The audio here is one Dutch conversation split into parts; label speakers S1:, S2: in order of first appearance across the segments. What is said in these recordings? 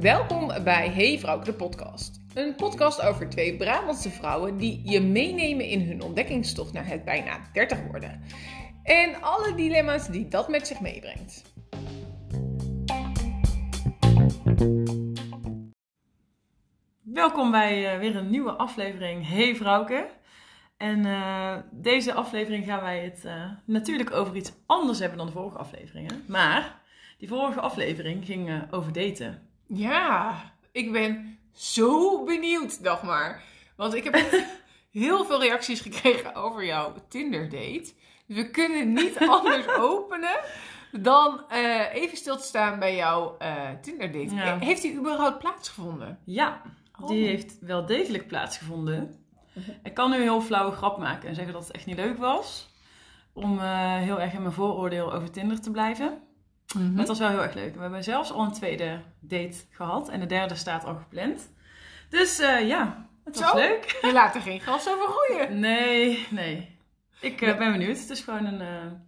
S1: Welkom bij Hey de podcast. Een podcast over twee Brabantse vrouwen die je meenemen in hun ontdekkingstocht naar het bijna 30 worden. En alle dilemma's die dat met zich meebrengt.
S2: Welkom bij uh, weer een nieuwe aflevering Hey Vrouwke. En uh, deze aflevering gaan wij het uh, natuurlijk over iets anders hebben dan de vorige afleveringen. Maar die vorige aflevering ging over daten.
S1: Ja, ik ben zo benieuwd, dacht maar. Want ik heb heel veel reacties gekregen over jouw Tinder date. Dus we kunnen niet anders openen dan even stil te staan bij jouw Tinder date. Ja. Heeft die überhaupt plaatsgevonden?
S2: Ja, die oh. heeft wel degelijk plaatsgevonden. Ik kan nu een heel flauwe grap maken en zeggen dat het echt niet leuk was. Om uh, heel erg in mijn vooroordeel over Tinder te blijven. Mm -hmm. het was wel heel erg leuk. We hebben zelfs al een tweede date gehad. En de derde staat al gepland. Dus uh, ja, het was leuk.
S1: Je laat er geen gas over groeien.
S2: Nee, nee. Ik uh, ben benieuwd. Het is gewoon een...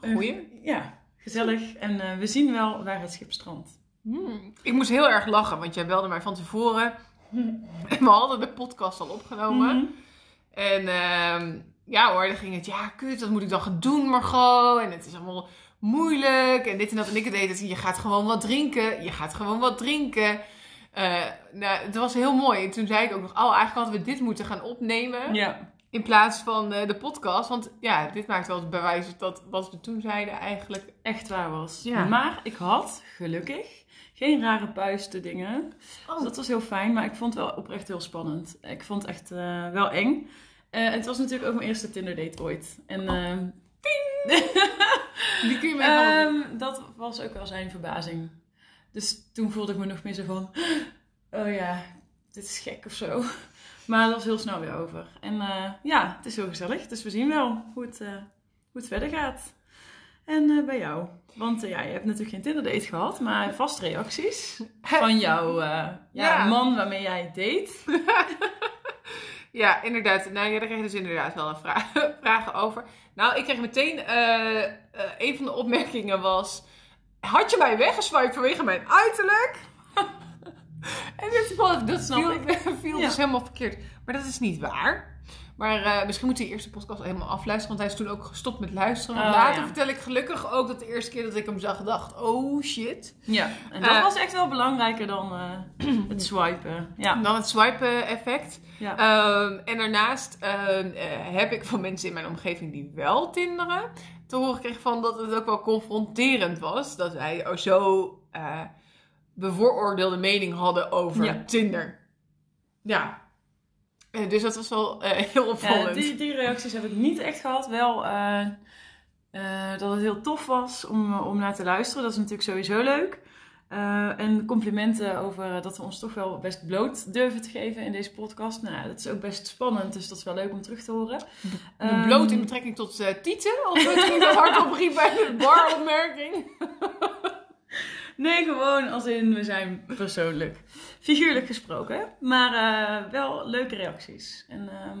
S1: Goeie?
S2: ja, gezellig. En we zien wel waar het schip strandt.
S1: Hmm. Ik moest heel erg lachen, want jij belde mij van tevoren. En we hadden de podcast al opgenomen. Mm -hmm. En uh, ja hoor, dan ging het, ja kut, wat moet ik dan gaan doen Margot? En het is allemaal moeilijk en dit en dat. En ik deed het, je gaat gewoon wat drinken. Je gaat gewoon wat drinken. Uh, nou, het was heel mooi. En toen zei ik ook nog, oh eigenlijk hadden we dit moeten gaan opnemen.
S2: Ja.
S1: In plaats van uh, de podcast. Want ja, dit maakt wel het bewijs dat wat we toen zeiden eigenlijk
S2: echt waar was. Ja. Maar ik had, gelukkig, geen rare puisten dingen. Oh. Dus dat was heel fijn. Maar ik vond het wel oprecht heel spannend. Ik vond het echt uh, wel eng. het was natuurlijk ook mijn eerste Tinder date ooit. En... Oh.
S1: Die kun je mij
S2: um, Dat was ook wel zijn verbazing. Dus toen voelde ik me nog meer zo van... Oh ja, dit is gek of zo. Maar dat was heel snel weer over. En uh, ja, het is heel gezellig. Dus we zien wel hoe het, uh, hoe het verder gaat. En uh, bij jou. Want ja, je hebt natuurlijk geen Tinder date gehad, maar vast reacties van jouw ja, ja. man waarmee jij date.
S1: Ja, inderdaad. Nou, ja, daar kreeg je dus inderdaad wel een vraag, vragen over. Nou, ik kreeg meteen... Een van de opmerkingen was... Had je mij weggeswiped vanwege mijn uiterlijk? en dit, dat
S2: snap
S1: viel,
S2: ik.
S1: viel
S2: Ja.
S1: dus helemaal verkeerd. Maar dat is niet waar. Maar uh, misschien moet je de eerste podcast helemaal afluisteren. Want hij is toen ook gestopt met luisteren. Want
S2: Oh,
S1: later
S2: ja.
S1: vertel ik gelukkig ook dat de eerste keer dat ik hem zag dacht... Oh shit.
S2: Ja, en dat
S1: Eh,
S2: was echt wel belangrijker dan eh, het swipen. Ja.
S1: Dan het swipen effect.
S2: ja.
S1: Ehm, en daarnaast ehm, eh, heb ik van mensen in mijn omgeving die wel tinderen te horen gekregen van dat het ook wel confronterend was. Dat wij zo eh, bevooroordeelde mening hadden over
S2: Ja.
S1: Tinder. Ja. Eh, dus dat was wel eh, heel
S2: Ja,
S1: opvallend.
S2: die, die reacties heb ik niet echt gehad. Wel eh, dat het heel tof was om, om naar te luisteren. Dat is natuurlijk sowieso leuk. En complimenten over dat we ons toch wel best bloot durven te geven in deze podcast. Nou, dat is ook best spannend, dus dat is wel leuk om terug te horen.
S1: Bloot in
S2: Ehm,
S1: betrekking tot tieten. Of toen ik dat hardop riep bij de baropmerking.
S2: Nee, gewoon als in we zijn persoonlijk. Figuurlijk gesproken. Maar eh, wel leuke reacties. En ehm,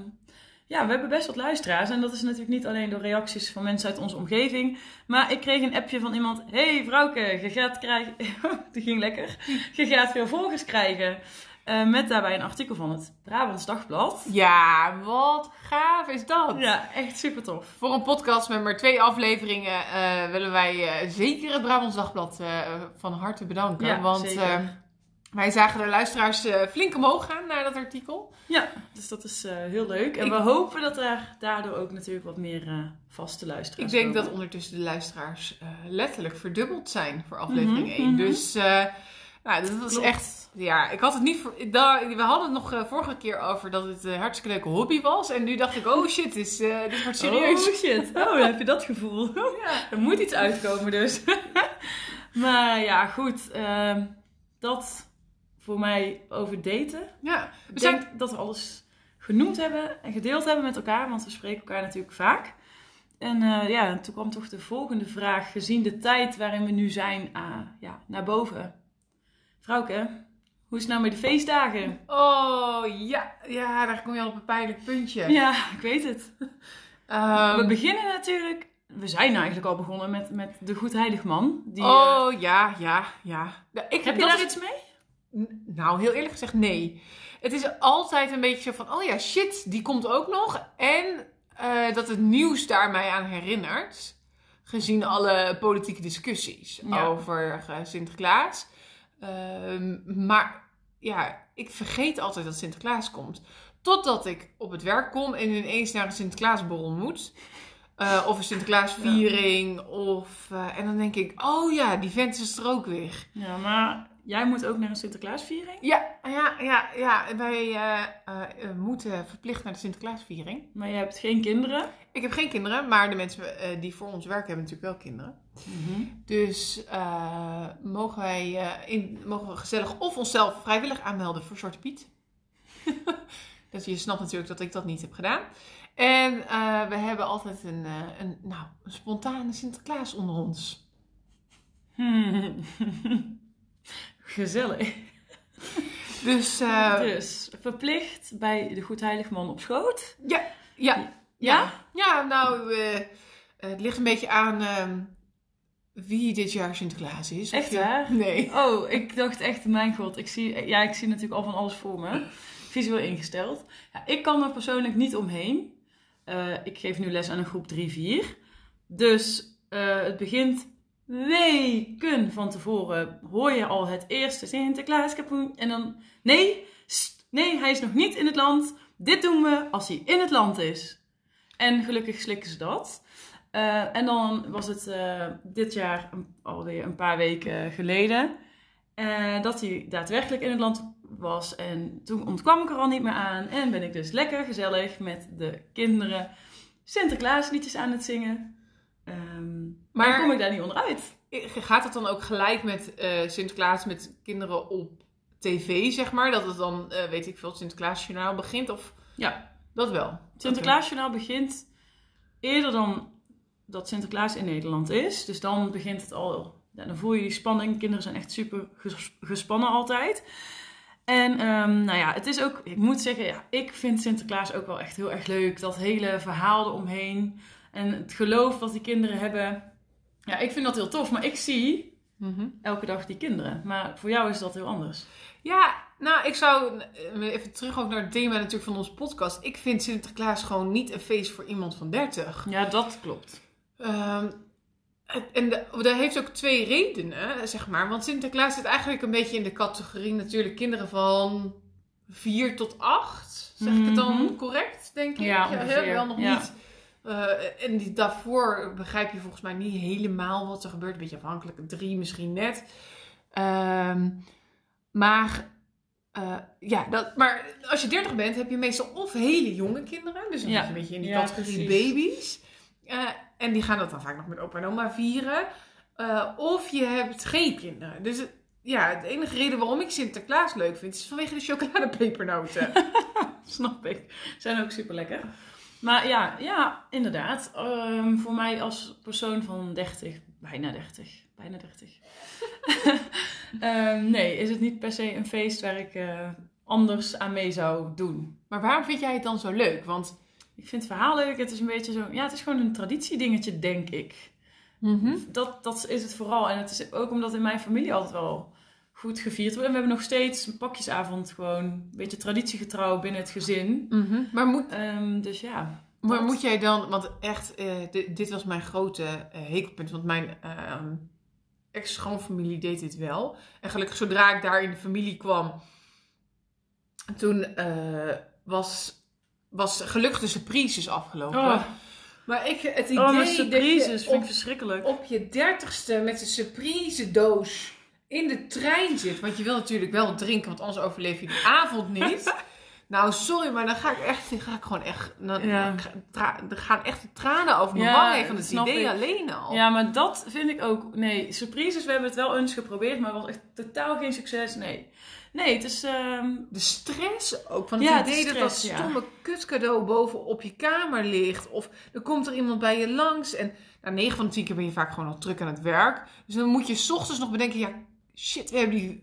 S2: ja, we hebben best wat luisteraars. En dat is natuurlijk niet alleen door reacties van mensen uit onze omgeving. Maar ik kreeg een appje van iemand. hey, vrouwke, je gaat krijgen... Die ging lekker. Je gaat veel volgers krijgen. Eh, met daarbij een artikel van het Brabants Dagblad.
S1: Ja, wat gaaf is dat.
S2: Ja, echt super tof.
S1: Voor een podcast met maar twee afleveringen eh, willen wij zeker het Brabants Dagblad van harte bedanken.
S2: Ja,
S1: want
S2: zeker.
S1: Wij zagen de luisteraars eh, flink omhoog gaan naar dat artikel.
S2: Ja, dus dat is eh, heel leuk. En
S1: Ik-
S2: we hopen dat er daardoor ook natuurlijk wat meer eh, vaste
S1: Ik
S2: luisteraars
S1: denk
S2: komen.
S1: dat ondertussen de luisteraars letterlijk verdubbeld zijn voor aflevering
S2: Mhm,
S1: 1.
S2: mhm.
S1: Dus nou, dat was
S2: Klopt.
S1: echt... Ja, ik had het niet... Voor, we hadden het nog vorige keer over dat het een hartstikke leuke hobby was. En nu dacht ik, oh shit, is, dit wordt serieus.
S2: Oh shit. Oh, dan heb je dat gevoel.
S1: Ja.
S2: er moet iets uitkomen dus. maar ja, goed. ehm, dat voor mij over daten.
S1: ja. We
S2: Ik
S1: zijn
S2: denk dat we alles genoemd hebben en gedeeld hebben met elkaar. Want we spreken elkaar natuurlijk vaak. En eh, ja, toen kwam toch de volgende vraag. Gezien de tijd waarin we nu zijn, ah, ja, naar boven. Vrouwke, hoe is het nou met de feestdagen?
S1: Oh, ja. Ja, daar kom je al op een pijnlijk puntje.
S2: Ja, ik weet het.
S1: Ehm,
S2: we beginnen natuurlijk we zijn eigenlijk al begonnen met, met de Goedheiligman. Die, eh,
S1: oh, ja, ja, ja. Ja, Ik
S2: heb je
S1: dat
S2: daar iets mee?
S1: Nou, heel eerlijk gezegd, nee. Het is altijd een beetje zo van, oh ja, shit, die komt ook nog. En eh, dat het nieuws daar mij aan herinnert. Gezien alle politieke discussies
S2: Ja.
S1: over eh, Sinterklaas. Ehm, maar ja, ik vergeet altijd dat Sinterklaas komt. Totdat ik op het werk kom en ineens naar een Sinterklaasborrel moet. Eh, of een Sinterklaasviering. Of, eh, en dan denk ik, oh ja, die vent is er ook weer.
S2: Ja, maar jij moet ook naar een Sinterklaasviering.
S1: Ja, ja, ja, ja. Wij eh, eh, eh, moeten verplicht naar de Sinterklaasviering.
S2: Maar je hebt geen kinderen.
S1: Ik heb geen kinderen, maar de mensen die voor ons werken hebben natuurlijk wel kinderen. Dus eh, mogen wij in, mogen we gezellig of onszelf vrijwillig aanmelden voor Zwarte Piet. dus je snapt natuurlijk dat ik dat niet heb gedaan. En we hebben altijd een, een, nou, een spontane Sinterklaas onder ons.
S2: Hmm. Gezellig.
S1: Dus eh,
S2: Dus verplicht bij de Goedheiligman op schoot.
S1: ja, ja, Ja, ja nou, eh, het ligt een beetje aan ehm, wie dit jaar Sinterklaas is.
S2: Echt waar?
S1: Nee.
S2: Oh, ik dacht echt, mijn god. Ik zie, ja, ik zie natuurlijk al van alles voor me. Visueel ingesteld. Ja, ik kan er persoonlijk niet omheen. Eh, ik geef nu les aan een groep 3-4. Dus het begint weken van tevoren. Hoor je al het eerste Sinterklaas kapoen. En dan, nee, nee, hij is nog niet in het land. Dit doen we als hij in het land is. En gelukkig slikken ze dat. Eh, en dan was het eh, dit jaar alweer een paar weken geleden eh, dat hij daadwerkelijk in het land was. En toen ontkwam ik er al niet meer aan. En ben ik dus lekker gezellig met de kinderen Sinterklaasliedjes aan het zingen. Ehm, maar
S1: Maar-
S2: kom ik daar niet onderuit.
S1: Gaat het dan ook gelijk met eh, Sinterklaas met kinderen op tv, zeg maar? Dat het dan, eh, weet ik veel, Sinterklaasjournaal begint? Of
S2: Ja.
S1: dat wel?
S2: Sinterklaasjournaal begint eerder dan dat Sinterklaas in Nederland is. Dus dan begint het al. Ja, dan voel je die spanning. Kinderen zijn echt super ges- gespannen altijd. En ehm, nou ja, het is ook, ik moet zeggen, ja, ik vind Sinterklaas ook wel echt heel erg leuk. Dat hele verhaal eromheen. En het geloof dat die kinderen hebben. Ja, ik vind dat heel tof. Maar ik zie
S1: Mhm.
S2: elke dag die kinderen. Maar voor jou is dat heel anders.
S1: Ja, nou, ik zou eh, even terug ook naar het thema natuurlijk van onze podcast. Ik vind Sinterklaas gewoon niet een feest voor iemand van 30.
S2: Ja, dat klopt.
S1: Ehm, en de- dat heeft ook twee redenen, zeg maar. Want Sinterklaas zit eigenlijk een beetje in de categorie natuurlijk kinderen van 4 tot 8. Zeg ik het dan
S2: Mhm.
S1: correct, denk ik?
S2: Ja, ongeveer.
S1: wel nog
S2: Ja.
S1: niet. Eh, en die, daarvoor begrijp je volgens mij niet helemaal wat er gebeurt. Een beetje afhankelijk, drie misschien net. Ehm, maar, eh, ja, dat, maar als je 30 bent, heb je meestal of hele jonge kinderen. Dus dan
S2: Ja.
S1: een beetje in die
S2: Ja,
S1: categorie
S2: precies.
S1: baby's. Eh, en die gaan dat dan vaak nog met opa en oma vieren. Of je hebt geen kinderen. Dus ja, de enige reden waarom ik Sinterklaas leuk vind, is vanwege de chocoladepepernoten.
S2: Snap ik. Zijn ook super lekker. Maar ja, ja inderdaad. Ehm, voor mij als persoon van 30, bijna 30, bijna 30. Ehm, nee, is het niet per se een feest waar ik eh, anders aan mee zou doen.
S1: maar waarom vind jij het dan zo leuk? Want
S2: Ik vind het verhaal leuk. Het is een beetje zo. Ja, het is gewoon een traditiedingetje, denk ik. Dat, dat is het vooral. En het is ook omdat in mijn familie altijd wel goed gevierd wordt. En we hebben nog steeds een pakjesavond gewoon een beetje traditiegetrouw binnen het gezin.
S1: Mhm. Maar moet,
S2: Ehm, dus ja.
S1: Maar
S2: dat-
S1: moet jij dan, want echt, eh, dit, dit was mijn grote eh, hekelpunt, want mijn ehm, ex-schoonfamilie deed dit wel. En gelukkig zodra ik daar in de familie kwam, toen eh, was, was gelukkig de surprises afgelopen.
S2: Oh,
S1: Maar ik, het idee
S2: oh mijn
S1: dat
S2: surprises
S1: je
S2: vind ik
S1: op,
S2: verschrikkelijk.
S1: op je dertigste met een surprise doos in de trein zit, want je wil natuurlijk wel drinken, want anders overleef je de avond niet. Nou, sorry, maar dan ga ik echt, dan ga ik gewoon echt, dan,
S2: Ja.
S1: er gaan echt de tranen over mijn
S2: Ja,
S1: wangen heen van het idee
S2: ik.
S1: alleen al.
S2: Ja, maar dat vind ik ook. Nee, surprises, we hebben het wel eens geprobeerd, maar het was echt totaal geen succes. Nee. Nee, het is. ehm,
S1: De stress ook, van het
S2: Ja,
S1: idee dat dat
S2: ja.
S1: stomme kutcadeau boven op je kamer ligt. Of er komt er iemand bij je langs en nou, 9 van de 10 keer ben je vaak gewoon nog druk aan het werk. Dus dan moet je 's ochtends nog bedenken, ja shit, we hebben die,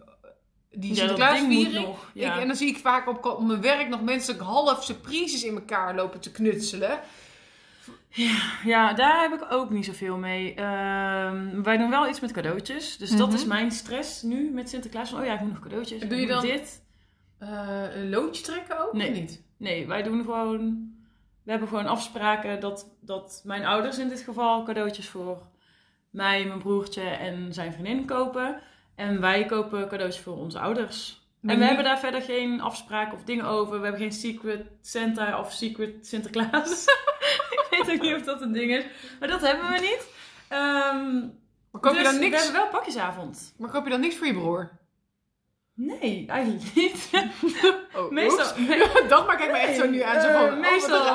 S1: die
S2: ja,
S1: Sinterklaasviering.
S2: nog. Ja.
S1: Ik, en dan zie ik vaak op, op mijn werk nog mensen half surprises in elkaar lopen te knutselen.
S2: Ja, daar heb ik ook niet zoveel mee. Ehm, wij doen wel iets met cadeautjes. Dus dat
S1: Mhm.
S2: is mijn stress nu met Sinterklaas. Van, oh ja, ik moet nog cadeautjes.
S1: En doe je dan-
S2: dit?
S1: Eh, een loodje trekken ook?
S2: Nee.
S1: Of niet?
S2: Nee, wij doen gewoon... We hebben gewoon afspraken dat, dat mijn ouders in dit geval cadeautjes voor mij, mijn broertje en zijn vriendin kopen. En wij kopen cadeautjes voor onze ouders. En we hebben daar verder geen afspraken of dingen over. We hebben geen secret Santa of secret Sinterklaas. ik weet ook niet of dat een ding is. Maar dat hebben we niet. Ehm,
S1: Maar koop
S2: dus
S1: je dan
S2: we
S1: niks?
S2: hebben wel pakjesavond.
S1: Maar koop je dan niks voor je broer?
S2: Nee, eigenlijk niet.
S1: Oh,
S2: Meestal-
S1: dat maak ik me echt zo nu aan. Zo van,
S2: Eh,
S1: oh,
S2: meestal,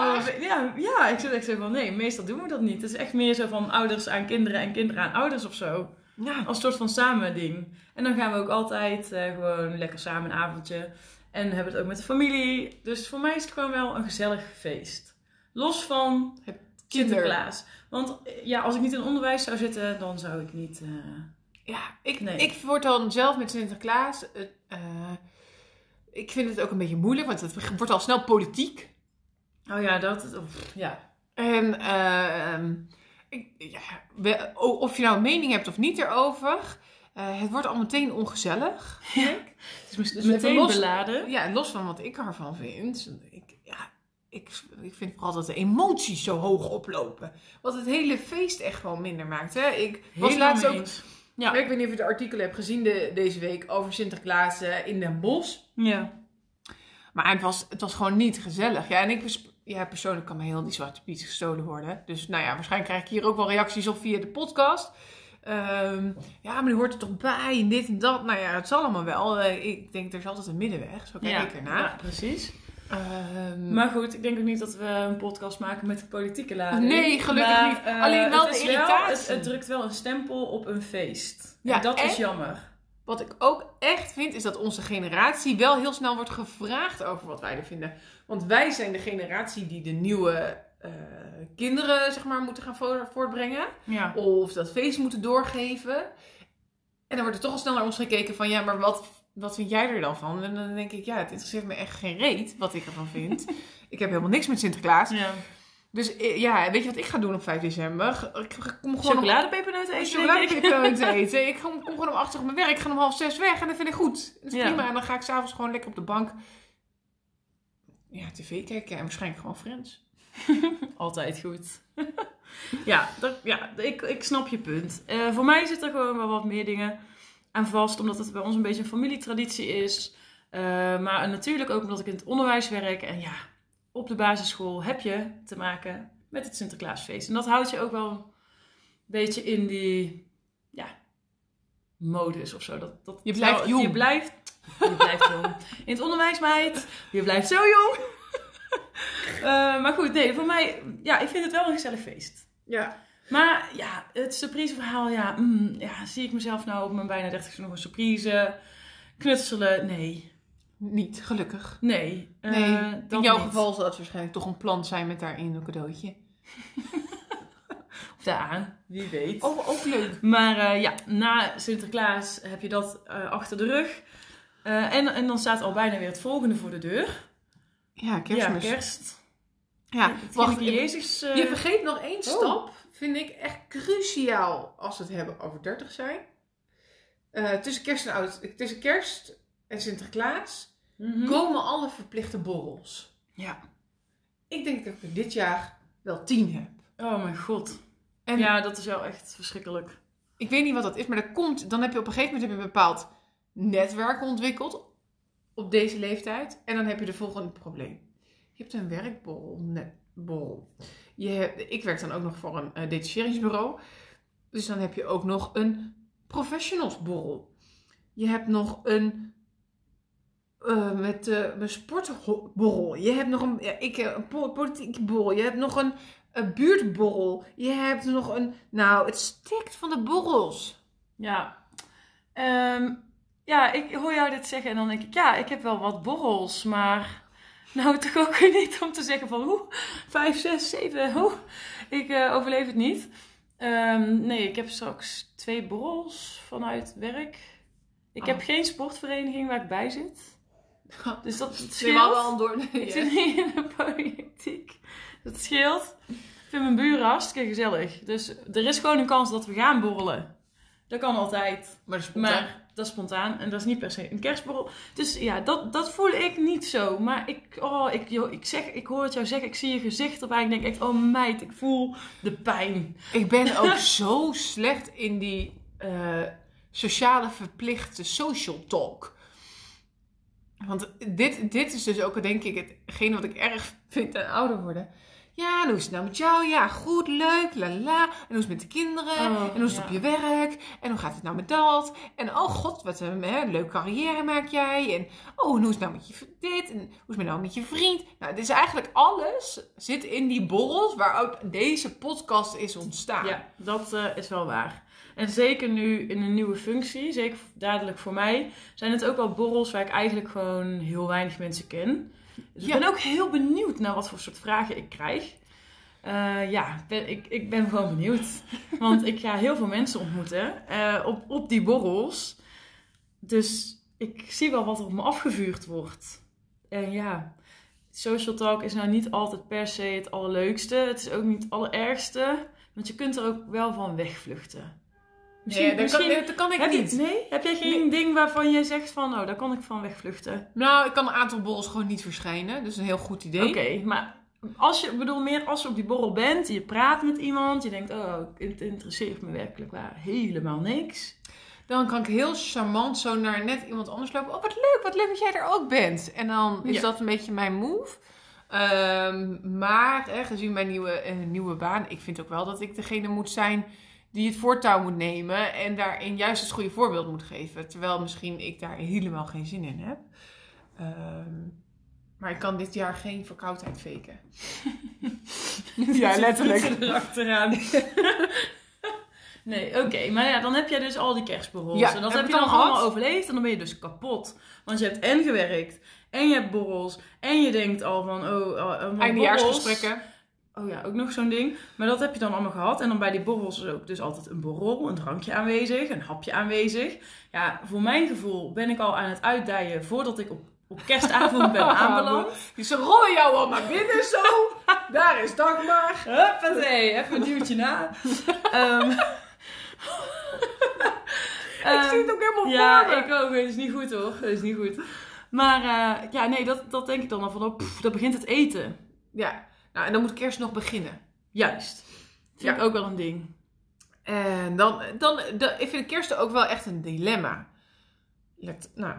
S2: ja, ja, ik zit echt zo van, nee, meestal doen we dat niet. Het is echt meer zo van ouders aan kinderen en kinderen aan ouders of zo.
S1: Ja.
S2: Als een soort van samen ding. En dan gaan we ook altijd eh, gewoon lekker samen een avondje. En hebben het ook met de familie. Dus voor mij is het gewoon wel een gezellig feest. Los van
S1: Het
S2: Sinterklaas. Want eh, ja, als ik niet in onderwijs zou zitten, dan zou ik niet... eh,
S1: Ja, ik,
S2: Nee.
S1: ik word dan zelf met Sinterklaas. ik vind het ook een beetje moeilijk, want het wordt al snel politiek.
S2: Oh ja, dat... pff, ja.
S1: En eh, ehm, ja, of je nou een mening hebt of niet erover, eh, het wordt al meteen ongezellig.
S2: Het is
S1: Dus
S2: meteen
S1: los-
S2: beladen.
S1: Ja, los van wat ik ervan vind. Ik, ja, ik, ik vind vooral dat de emoties zo hoog oplopen. Wat het hele feest echt gewoon minder maakt. Hè? Ik was laatst ook.
S2: Ja.
S1: Ik weet niet of je de artikelen hebt gezien de, deze week over Sinterklaas eh, in Den Bosch.
S2: Ja.
S1: Maar het was, het was gewoon niet gezellig. Ja, en ik ja, persoonlijk kan me heel die zwarte piet gestolen worden. Dus nou ja, waarschijnlijk krijg ik hier ook wel reacties op via de podcast. Ehm, ja, maar die hoort er toch bij en dit en dat. Nou ja, het zal allemaal wel. Eh, ik denk, er is altijd een middenweg. Zo kijk
S2: ja.
S1: ik ernaar.
S2: Ja, precies.
S1: Ehm,
S2: Maar goed, ik denk ook niet dat we een podcast maken met de politieke lading.
S1: Nee, gelukkig
S2: Maar,
S1: niet.
S2: eh,
S1: Alleen wel
S2: het
S1: de irritatie.
S2: het, het drukt wel een stempel op een feest.
S1: Ja,
S2: en dat
S1: en-
S2: is jammer.
S1: Wat ik ook echt is dat onze generatie wel heel snel wordt gevraagd over wat wij er vinden. Want wij zijn de generatie die de nieuwe eh, kinderen, zeg maar, moeten gaan vo- voortbrengen.
S2: Ja.
S1: Of dat feest moeten doorgeven. En dan wordt er toch al snel naar ons gekeken van, ja, maar wat, wat vind jij er dan van? En dan denk ik, ja, het interesseert me echt geen reet wat ik ervan vind. ik heb helemaal niks met Sinterklaas.
S2: ja.
S1: Dus eh, ja, weet je wat ik ga doen op 5 december? Ik kom gewoon
S2: Chocoladepepernoten eten,
S1: chocoladepepernoten eten. Ik kom, kom gewoon om acht uur op mijn werk. Ik ga om half zes weg en dat vind ik goed. Dat is
S2: Ja.
S1: prima. En dan ga ik s'avonds gewoon lekker op de bank ja, tv kijken. En waarschijnlijk gewoon Friends.
S2: Altijd goed. ja, dat, ja ik, ik snap je punt. Eh, voor mij zitten er gewoon wel wat meer dingen aan vast. Omdat het bij ons een beetje een familietraditie is. Eh, maar natuurlijk ook omdat ik in het onderwijs werk. En ja, op de basisschool heb je te maken met het Sinterklaasfeest. En dat houdt je ook wel een beetje in die ja, modus of zo. Dat, dat,
S1: Je blijft jong.
S2: Je blijft, je blijft jong. In het onderwijs, meid. Je blijft zo jong. Eh, maar goed, nee, voor mij, ja, ik vind het wel een gezellig feest.
S1: Ja.
S2: Maar ja, het surpriseverhaal, ja, mm, ja, zie ik mezelf nou op mijn bijna 30 nog een surprise knutselen? Nee,
S1: Niet, gelukkig.
S2: nee. eh,
S1: in jouw
S2: niet.
S1: geval zal het waarschijnlijk toch een plant zijn met daarin een cadeautje.
S2: Of daaraan, wie weet.
S1: Oh, ook leuk.
S2: Maar eh, ja, na Sinterklaas heb je dat eh, achter de rug. En, en dan staat al bijna weer het volgende voor de deur.
S1: Ja, kerstmis.
S2: Ja, kerst.
S1: Ja, wacht.
S2: Jezus.
S1: Je vergeet nog één
S2: Oh.
S1: stap, vind ik echt cruciaal als we het hebben over 30 zijn. Tussen, kerst en oud, tussen kerst en Sinterklaas
S2: mhm.
S1: komen alle verplichte borrels.
S2: Ja.
S1: Ik denk dat ik er dit jaar wel 10 heb.
S2: Oh mijn god.
S1: En
S2: Ja, dat is wel echt verschrikkelijk.
S1: ik weet niet wat dat is, maar dat komt, dan heb je op een gegeven moment heb je een bepaald netwerk ontwikkeld op deze leeftijd. En dan heb je de volgende probleem. Je hebt een werkborrel. Net, borrel. Je hebt, ik werk dan ook nog voor een eh, detacheringsbureau. Dus dan heb je ook nog een professionalsborrel. Je hebt nog een eh, met een sportborrel. Je hebt nog een, ja, ik, eh, een po- politieke borrel. Je hebt nog een, een buurtborrel. Je hebt nog een... Nou, het stikt van de borrels.
S2: Ja. Ehm, ja, ik hoor jou dit zeggen en dan denk ik, ja, ik heb wel wat borrels, maar nou toch ook weer niet om te zeggen van, hoe, vijf, zes, zeven, hoe, ik overleef het niet. Ehm, nee, ik heb straks twee borrels vanuit werk. Ik heb
S1: Oh.
S2: geen sportvereniging waar ik bij zit. Dus dat
S1: Nee,
S2: scheelt.
S1: we.
S2: Ik zit niet in de politiek. Dat scheelt. vind mijn buren hartstikke gezellig. Dus er is gewoon een kans dat we gaan borrelen. Dat kan altijd.
S1: Maar dat is spontaan.
S2: Maar dat is spontaan en dat is niet per se een kerstborrel. Dus ja, dat, dat voel ik niet zo. Maar ik, oh, ik, joh, ik, zeg, ik hoor het jou zeggen, ik zie je gezicht erbij. Ik denk echt, oh meid, ik voel de pijn.
S1: Ik ben ook zo slecht in die eh, sociale verplichte social talk. Want dit, dit is dus ook denk ik hetgene wat ik erg vind aan ouder worden. Ja, en hoe is het nou met jou? Ja, goed, leuk, la la. En hoe is het met de kinderen?
S2: Oh,
S1: en hoe is het
S2: ja.
S1: op je werk? En hoe gaat het nou met dat? En oh god, wat een hè, leuke carrière maak jij. En oh, en hoe is het nou met je dit? En hoe is het nou met je vriend? Nou, het is eigenlijk alles zit in die borrels waar ook deze podcast is ontstaan.
S2: Ja, dat eh, is wel waar. En zeker nu in een nieuwe functie, zeker dadelijk voor mij, zijn het ook wel borrels waar ik eigenlijk gewoon heel weinig mensen ken. Dus
S1: Ja.
S2: ik ben ook heel benieuwd naar wat voor soort vragen ik krijg. Eh, ja, ben, ik, ik ben gewoon benieuwd. Want ik ga heel veel mensen ontmoeten eh, op, op die borrels. Dus ik zie wel wat er op me afgevuurd wordt. En ja, social talk is nou niet altijd per se het allerleukste. Het is ook niet het allerergste. Want je kunt er ook wel van wegvluchten.
S1: Nee, dat, kan, dat kan ik
S2: heb je,
S1: niet.
S2: nee? Heb jij geen ding waarvan jij zegt van, oh, daar kan ik van wegvluchten?
S1: Nou, ik kan een aantal borrels gewoon niet verschijnen. Dus een heel goed idee.
S2: Oké, maar als je, bedoel meer als je op die borrel bent, je praat met iemand, je denkt, oh, het interesseert me werkelijk waar helemaal niks.
S1: Dan kan ik heel charmant zo naar net iemand anders lopen. Oh, wat leuk, wat leuk dat jij er ook bent. En dan is
S2: Ja.
S1: dat een beetje mijn move. Ehm, maar gezien mijn nieuwe, eh, nieuwe baan, ik vind ook wel dat ik degene moet zijn die het voortouw moet nemen. En daarin juist het goede voorbeeld moet geven. Terwijl misschien ik daar helemaal geen zin in heb. Ehm, maar ik kan dit jaar geen verkoudheid faken. ja, letterlijk.
S2: Erachteraan. Nee, oké. Maar ja, dan heb jij dus al die kerstborrels.
S1: Ja,
S2: en dat
S1: heb
S2: je dan allemaal overleefd. En dan ben je dus kapot. Want je hebt en gewerkt. En je hebt borrels. En je denkt al van, oh... want
S1: Eindejaarsgesprekken.
S2: Oh ja, ook nog zo'n ding. Maar dat heb je dan allemaal gehad. En dan bij die borrels is ook dus altijd een borrel, een drankje aanwezig, een hapje aanwezig. Ja, voor mijn gevoel ben ik al aan het uitdijen voordat ik op, op kerstavond ben aanbeland.
S1: Dus ze rollen jou al naar binnen zo. Daar is Dagmar.
S2: Huppatee, even een duwtje na. Ehm,
S1: ik zie het ook helemaal voor
S2: Ja,
S1: me.
S2: ik ook. Het is niet goed hoor. Het is niet goed. Maar eh, ja, nee, dat, dat denk ik dan al van, oh, pff, dat begint het eten.
S1: Ja, nou en dan moet kerst nog beginnen.
S2: Juist. Vind ik
S1: Ja.
S2: ook wel een ding.
S1: En dan, dan, dan ik vind kerst ook wel echt een dilemma. Let, nou,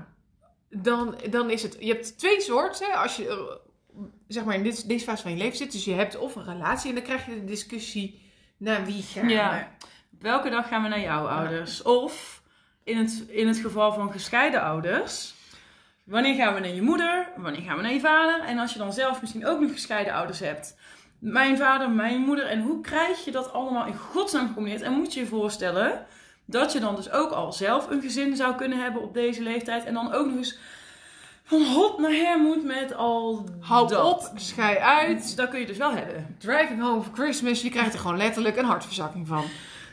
S1: dan, dan is het, je hebt twee soorten. Als je eh, zeg maar in dit, deze fase van je leven zit, dus je hebt of een relatie en dan krijg je de discussie naar wie gaan
S2: Ja.
S1: we.
S2: Op welke dag gaan we naar jouw ouders? Of in het, in het geval van gescheiden ouders. Wanneer gaan we naar je moeder? Wanneer gaan we naar je vader? En als je dan zelf misschien ook nog gescheiden ouders hebt. Mijn vader, mijn moeder. En hoe krijg je dat allemaal in godsnaam gecombineerd? En moet je je voorstellen dat je dan dus ook al zelf een gezin zou kunnen hebben op deze leeftijd. En dan ook nog eens van hot naar her moet met al
S1: Hou
S2: dat.
S1: op, schei uit.
S2: Dat kun je dus wel hebben.
S1: Driving home for Christmas, je krijgt er gewoon letterlijk een hartverzakking van.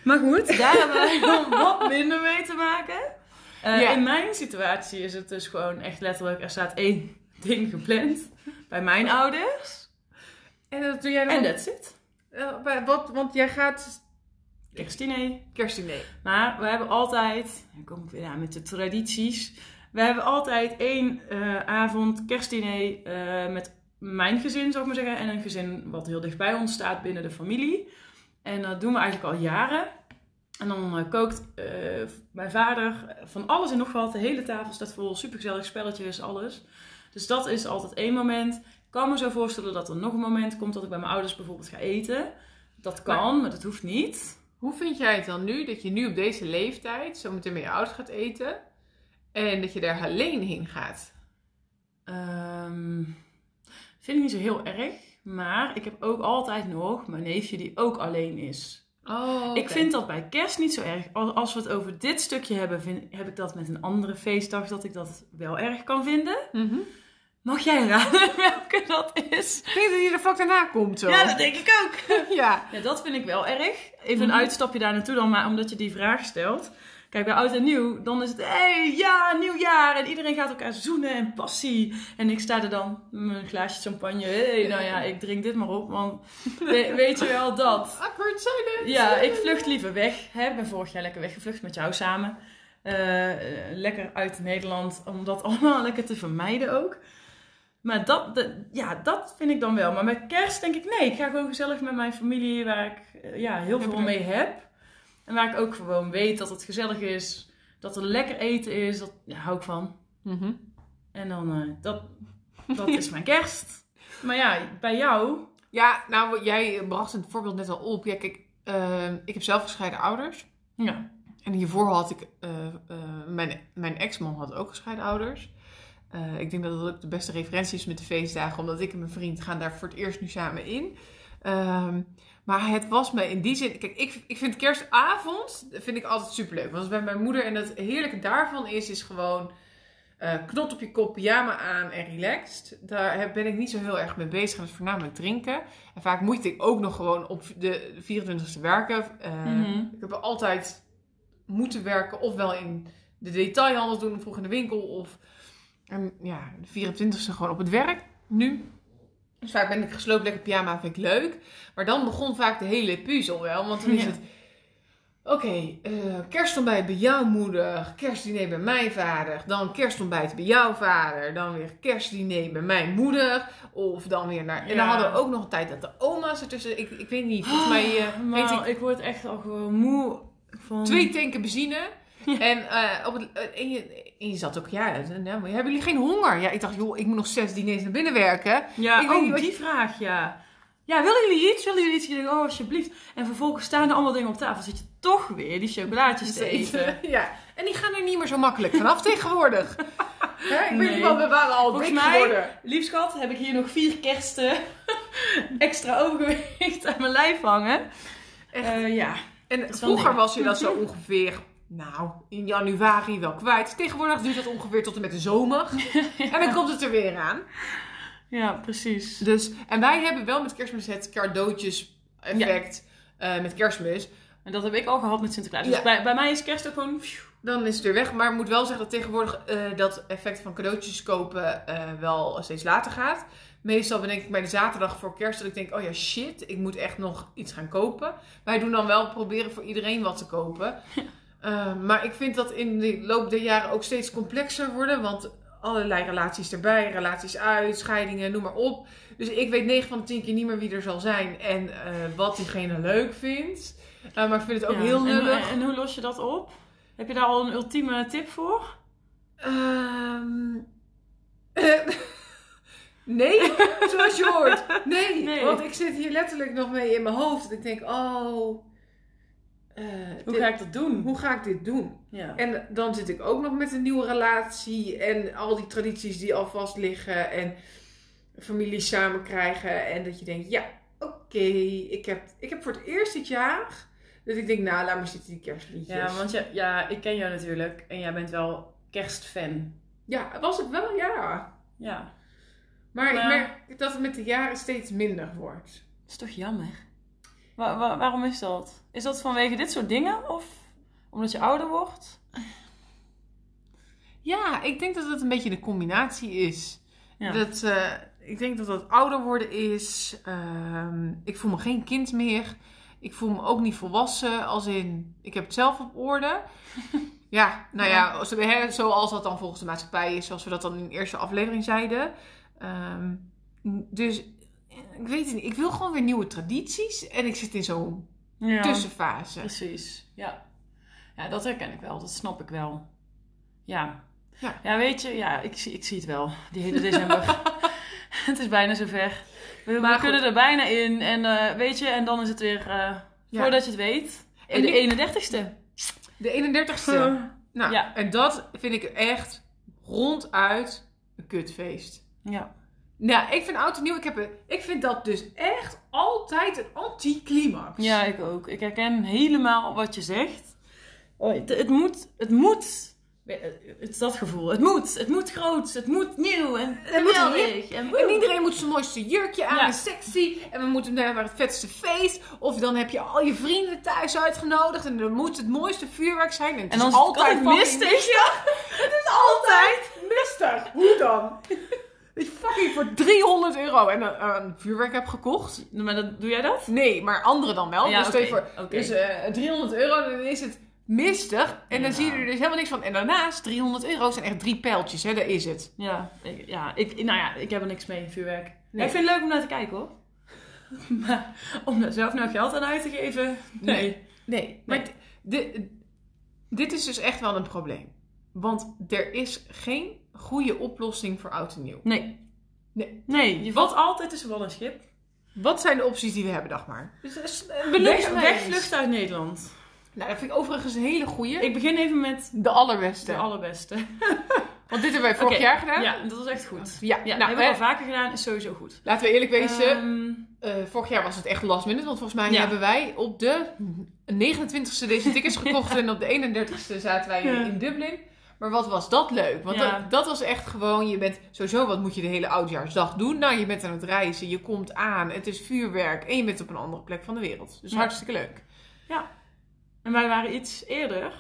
S2: Maar goed, daar hebben wij dan wat minder mee te maken. Eh. In mijn situatie is het dus gewoon echt letterlijk, er staat één ding gepland bij mijn ouders.
S1: En dat doe jij dan?
S2: En that's it.
S1: Bij- wat, want jij gaat
S2: Kerstdiner.
S1: kerstdiner.
S2: Maar we hebben altijd, dan kom ik weer aan met de tradities. We hebben altijd één eh, avond kerstdiner met mijn gezin, zou ik maar zeggen. En een gezin wat heel dichtbij ons staat binnen de familie. En dat doen we eigenlijk al jaren. En dan eh, kookt eh, mijn vader van alles en nog wat. De hele tafel staat vol, supergezellig spelletjes, alles. Dus dat is altijd één moment. Ik kan me zo voorstellen dat er nog een moment komt dat ik bij mijn ouders bijvoorbeeld ga eten. Dat kan, maar, dat hoeft niet.
S1: Hoe vind jij het dan nu dat je nu op deze leeftijd zo meteen met je ouders gaat eten en dat je daar alleen heen gaat?
S2: Ehm, vind ik niet zo heel erg. Maar ik heb ook altijd nog mijn neefje die ook alleen is.
S1: Oh,
S2: Ik vind dat bij kerst niet zo erg. Als, we het over dit stukje hebben, vind, heb ik dat met een andere feestdag dat ik dat wel erg kan vinden. Mag jij raden welke dat is?
S1: Ik denk dat je er vlak daarna komt zo.
S2: Ja, dat denk ik ook.
S1: ja.
S2: Ja, dat vind ik wel erg. Even
S1: Mhm.
S2: een uitstapje daar naartoe dan, maar omdat je die vraag stelt. Kijk, bij oud en nieuw, dan is het, hé, hey, ja, nieuwjaar. En iedereen gaat elkaar zoenen en passie. En ik sta er dan met mijn glaasje champagne. Hé, hey, nou ja, ik drink dit maar op, want we- weet je wel dat.
S1: Awkward silence.
S2: Ja, ik vlucht liever weg. Hè. Ik ben vorig jaar lekker weggevlucht met jou samen. Eh, lekker uit Nederland, om dat allemaal lekker te vermijden ook. Maar dat, ja, dat vind ik dan wel. Maar met kerst denk ik, nee, ik ga gewoon gezellig met mijn familie, waar ik eh, ja, heel veel mee heb. En waar ik ook gewoon weet dat het gezellig is, dat er lekker eten is, dat ja, hou ik van.
S1: Mhm.
S2: En dan, eh, dat, dat is mijn kerst. Maar ja, bij jou,
S1: Ja, nou, jij bracht het voorbeeld net al op. Ja, kijk, eh, ik heb zelf gescheiden ouders.
S2: ja,
S1: En hiervoor had ik, eh, eh, mijn, mijn ex-man had ook gescheiden ouders. Eh, ik denk dat dat ook de beste referentie is met de feestdagen, omdat ik en mijn vriend gaan daar voor het eerst nu samen in. Ehm, maar het was me in die zin, kijk, ik, ik vind kerstavond vind ik altijd superleuk. Want bij mijn moeder en het heerlijke daarvan is, is gewoon eh, knot op je kop, pyjama aan en relaxed. Daar ben ik niet zo heel erg mee bezig. Dat is voornamelijk drinken. En vaak moet ik ook nog gewoon op de 24e werken. Eh,
S2: Mhm.
S1: Ik heb altijd moeten werken, ofwel in de detailhandel doen, vroeg in de winkel, of en, ja, de 24e gewoon op het werk, nu. Dus vaak ben ik gesloopt, lekker pyjama, vind ik leuk. Maar dan begon vaak de hele puzzel wel, want dan is het... Oké, eh, kerstontbijt bij jouw moeder, kerstdiner bij mijn vader, dan kerstontbijt bij jouw vader, dan weer kerstdiner bij mijn moeder, of dan weer naar... En dan hadden we ook nog een tijd dat de oma's ertussen, ik, ik weet niet, volgens mij eh
S2: maar
S1: heet ik
S2: ik word echt al gewoon moe van...
S1: Twee tanken benzine. En, eh, op het, eh, en, je, en je zat ook, ja, nou, hebben jullie geen honger? Ja, ik dacht, joh, ik moet nog zes diners naar binnen werken.
S2: Ja,
S1: Ik weet
S2: oh,
S1: niet
S2: die vraag, ja. Ja, willen jullie iets? Willen jullie iets? Je denkt, oh, alsjeblieft. En vervolgens staan er allemaal dingen op tafel. Zit je toch weer die chocolaatjes te eten.
S1: Ja, en die gaan er niet meer zo makkelijk vanaf tegenwoordig. Hè, ik weet
S2: Nee.
S1: niet wel, we waren al
S2: Volgens
S1: dik
S2: mij-
S1: geworden.
S2: Liefskat, heb ik hier nog vier kersten extra overgewicht aan mijn lijf hangen.
S1: Echt.
S2: Eh, ja.
S1: En vroeger was je dat zo ongeveer, nou, in januari wel kwijt. Tegenwoordig duurt dat ongeveer tot en met de zomer. En dan komt het er weer aan.
S2: ja, precies.
S1: Dus, en wij hebben wel met kerstmis het cadeautjes effect eh, met kerstmis.
S2: En dat heb ik al gehad met Sinterklaas. Dus
S1: Ja.
S2: bij, bij mij is kerst ook gewoon...
S1: Dan is het weer weg. Maar ik moet wel zeggen dat tegenwoordig eh, dat effect van cadeautjes kopen eh, wel steeds later gaat. Meestal ben ik bij de zaterdag voor kerst dat ik denk, oh ja shit, ik moet echt nog iets gaan kopen. Wij doen dan wel proberen voor iedereen wat te kopen. Eh, maar ik vind dat in de loop der jaren ook steeds complexer worden. Want allerlei relaties erbij, relaties uit, scheidingen, noem maar op. Dus ik weet 9 van de 10 keer niet meer wie er zal zijn en eh, wat diegene leuk vindt. Eh, maar ik vind het ook
S2: Ja.
S1: heel
S2: En-
S1: lullig.
S2: En, hoe los je dat op? Heb je daar al een ultieme tip voor?
S1: Ehm eh, nee, zoals je hoort. Nee,
S2: Nee.
S1: want ik zit hier letterlijk nog mee in mijn hoofd. En ik denk, oh, eh,
S2: Hoe
S1: dit-
S2: ga ik dat doen?
S1: hoe ga ik dit doen?
S2: Ja.
S1: En dan zit ik ook nog met een nieuwe relatie en al die tradities die al vast liggen en families samen krijgen. En dat je denkt, ja, oké, ik, heb, ik heb voor het eerst dit jaar dat ik denk, nou, laat maar zitten die kerstliedjes.
S2: Ja, want je, ja, ik ken jou natuurlijk en jij bent wel kerstfan.
S1: Ja, was het wel, ja.
S2: Ja,
S1: Maar ik
S2: Maar-
S1: merk dat het met de jaren steeds minder wordt.
S2: dat is toch jammer? Wa- wa- waarom is dat? Is dat vanwege dit soort dingen of omdat je ouder wordt?
S1: Ja, ik denk dat het een beetje de combinatie is.
S2: Ja.
S1: Dat, eh, ik denk dat dat ouder worden is. Ehm, ik voel me geen kind meer. Ik voel me ook niet volwassen. Als in, ik heb het zelf op orde. ja, nou ja, hè, zoals dat dan volgens de maatschappij is. Zoals we dat dan in de eerste aflevering zeiden. Ehm, dus ik weet het niet. Ik wil gewoon weer nieuwe tradities. En ik zit in zo'n
S2: ja.
S1: tussenfase.
S2: Precies, ja. Ja, dat herken ik wel. Dat snap ik wel. Ja.
S1: Ja.
S2: Ja, weet je, ja, ik, zie- ik zie het wel. Die hele december. het is bijna zover. We, we
S1: Maar
S2: kunnen er bijna in. En eh, weet je, en dan is het weer, eh,
S1: Ja.
S2: voordat je het weet,
S1: En
S2: de
S1: nu-
S2: 31ste.
S1: De 31ste. Nou,
S2: Ja.
S1: en dat vind ik echt ronduit een kutfeest.
S2: Ja.
S1: Nou, ik vind oud en nieuw, ik, heb een, ik vind dat dus echt altijd een anticlimax.
S2: ja, ik ook. Ik herken helemaal wat je zegt. Oh, het, het moet, het moet Het is dat gevoel. Het moet. Het moet groot. Het moet nieuw. En
S1: Het moet
S2: geweldig. En,
S1: En iedereen moet zijn mooiste jurkje aan
S2: Ja.
S1: en sexy. En we moeten naar het vetste feest. Of dan heb je al je vrienden thuis uitgenodigd. En dan moet het mooiste vuurwerk zijn. En het
S2: En
S1: is
S2: dan
S1: altijd
S2: mistig. Ja.
S1: Het is altijd mistig. Hoe dan? Dat je fucking voor 300 euro en een, een vuurwerk hebt gekocht.
S2: Maar dat, doe jij dat?
S1: Nee, maar anderen dan wel.
S2: Ja,
S1: dus
S2: oké,
S1: voor,
S2: oké.
S1: dus eh, 300 euro, dan is het mistig. En dan zie je er dus helemaal niks van. En daarnaast, 300 euro zijn echt drie pijltjes, hè. Daar is het.
S2: Ja, ik, ja ik, nou ja, ik heb er niks mee, vuurwerk.
S1: Nee.
S2: Ik vind het leuk om naar te kijken hoor. maar om daar zelf nou geld aan uit te geven, nee.
S1: Nee, maar dit is dus echt wel een probleem. Want er is geen goede oplossing voor oud en nieuw.
S2: Nee.
S1: Nee.
S2: Nee, je valt altijd tussen wal en schip.
S1: Wat zijn de opties die we hebben, Dagmar? Dus, dus, eh, benoem
S2: Weg, wegvlucht uit Nederland.
S1: Nou, dat vind ik overigens een hele goeie.
S2: Ik begin even met
S1: de allerbeste.
S2: de allerbeste.
S1: Want dit hebben wij vorig jaar gedaan.
S2: Ja, dat was echt goed.
S1: Ja,
S2: Ja,
S1: nou,
S2: hebben we al vaker gedaan, is sowieso goed.
S1: laten we eerlijk wezen.
S2: Ehm,
S1: eh, vorig jaar was het echt last minute. Want volgens mij
S2: Ja.
S1: hebben wij op de 29e deze tickets gekocht. en op de 31e zaten wij
S2: Ja.
S1: in Dublin. Maar wat was dat leuk? Want
S2: Ja.
S1: dat, dat was echt gewoon, je bent sowieso, wat moet je de hele oudjaarsdag doen? Nou, je bent aan het reizen, je komt aan, het is vuurwerk en je bent op een andere plek van de wereld. Dus
S2: Ja.
S1: hartstikke leuk.
S2: en wij waren iets eerder.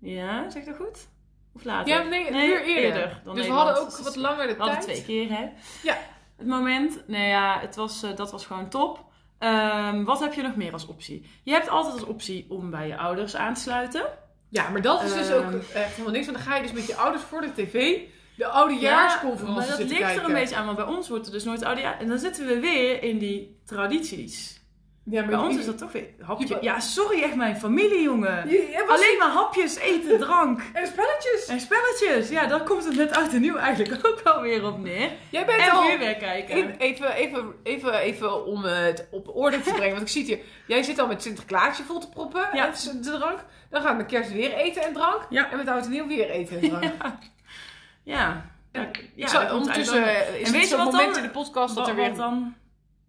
S2: Ja, zeg dat goed? Of later?
S1: Ja, nee, een uur eerder.
S2: dan
S1: dus we hadden ook
S2: Dus
S1: wat langer de tijd.
S2: twee keer, hè?
S1: Ja.
S2: Het moment, nee ja, het was, eh, dat was gewoon top. Ehm, wat heb je nog meer als optie? Je hebt altijd als optie om bij je ouders aan te sluiten.
S1: Ja, maar dat is dus
S2: Ehm.
S1: ook echt helemaal niks. Want dan ga je dus met je ouders voor de tv de oudejaarsconferentie
S2: maar dat ligt
S1: kijken.
S2: er een beetje aan, want bij ons wordt er dus nooit oudejaar. En dan zitten we weer in die tradities.
S1: Ja, maar
S2: Bij ons is dat toch weer hapje.
S1: Je-
S2: Ja, sorry, echt mijn familie, jongen.
S1: Je, je was-
S2: Alleen maar hapjes, eten, drank.
S1: En spelletjes.
S2: En spelletjes. Ja, daar komt het met oud en nieuw eigenlijk ook wel weer op neer.
S1: Jij bent
S2: En
S1: al...
S2: vuurwerk kijken.
S1: Even, even, even, even, om het op orde te brengen. Want ik zie het hier. Jij zit al met Sinterklaasje vol te proppen.
S2: Ja.
S1: Ja. De drank. Dan gaan we met kerst weer eten en drank.
S2: Ja.
S1: En met oud en nieuw weer eten en drank.
S2: Ja.
S1: En
S2: Ja, komt
S1: ondertussen is
S2: En weet
S1: het zo'n
S2: wat
S1: moment
S2: dan-
S1: in de podcast dat er weer
S2: dan?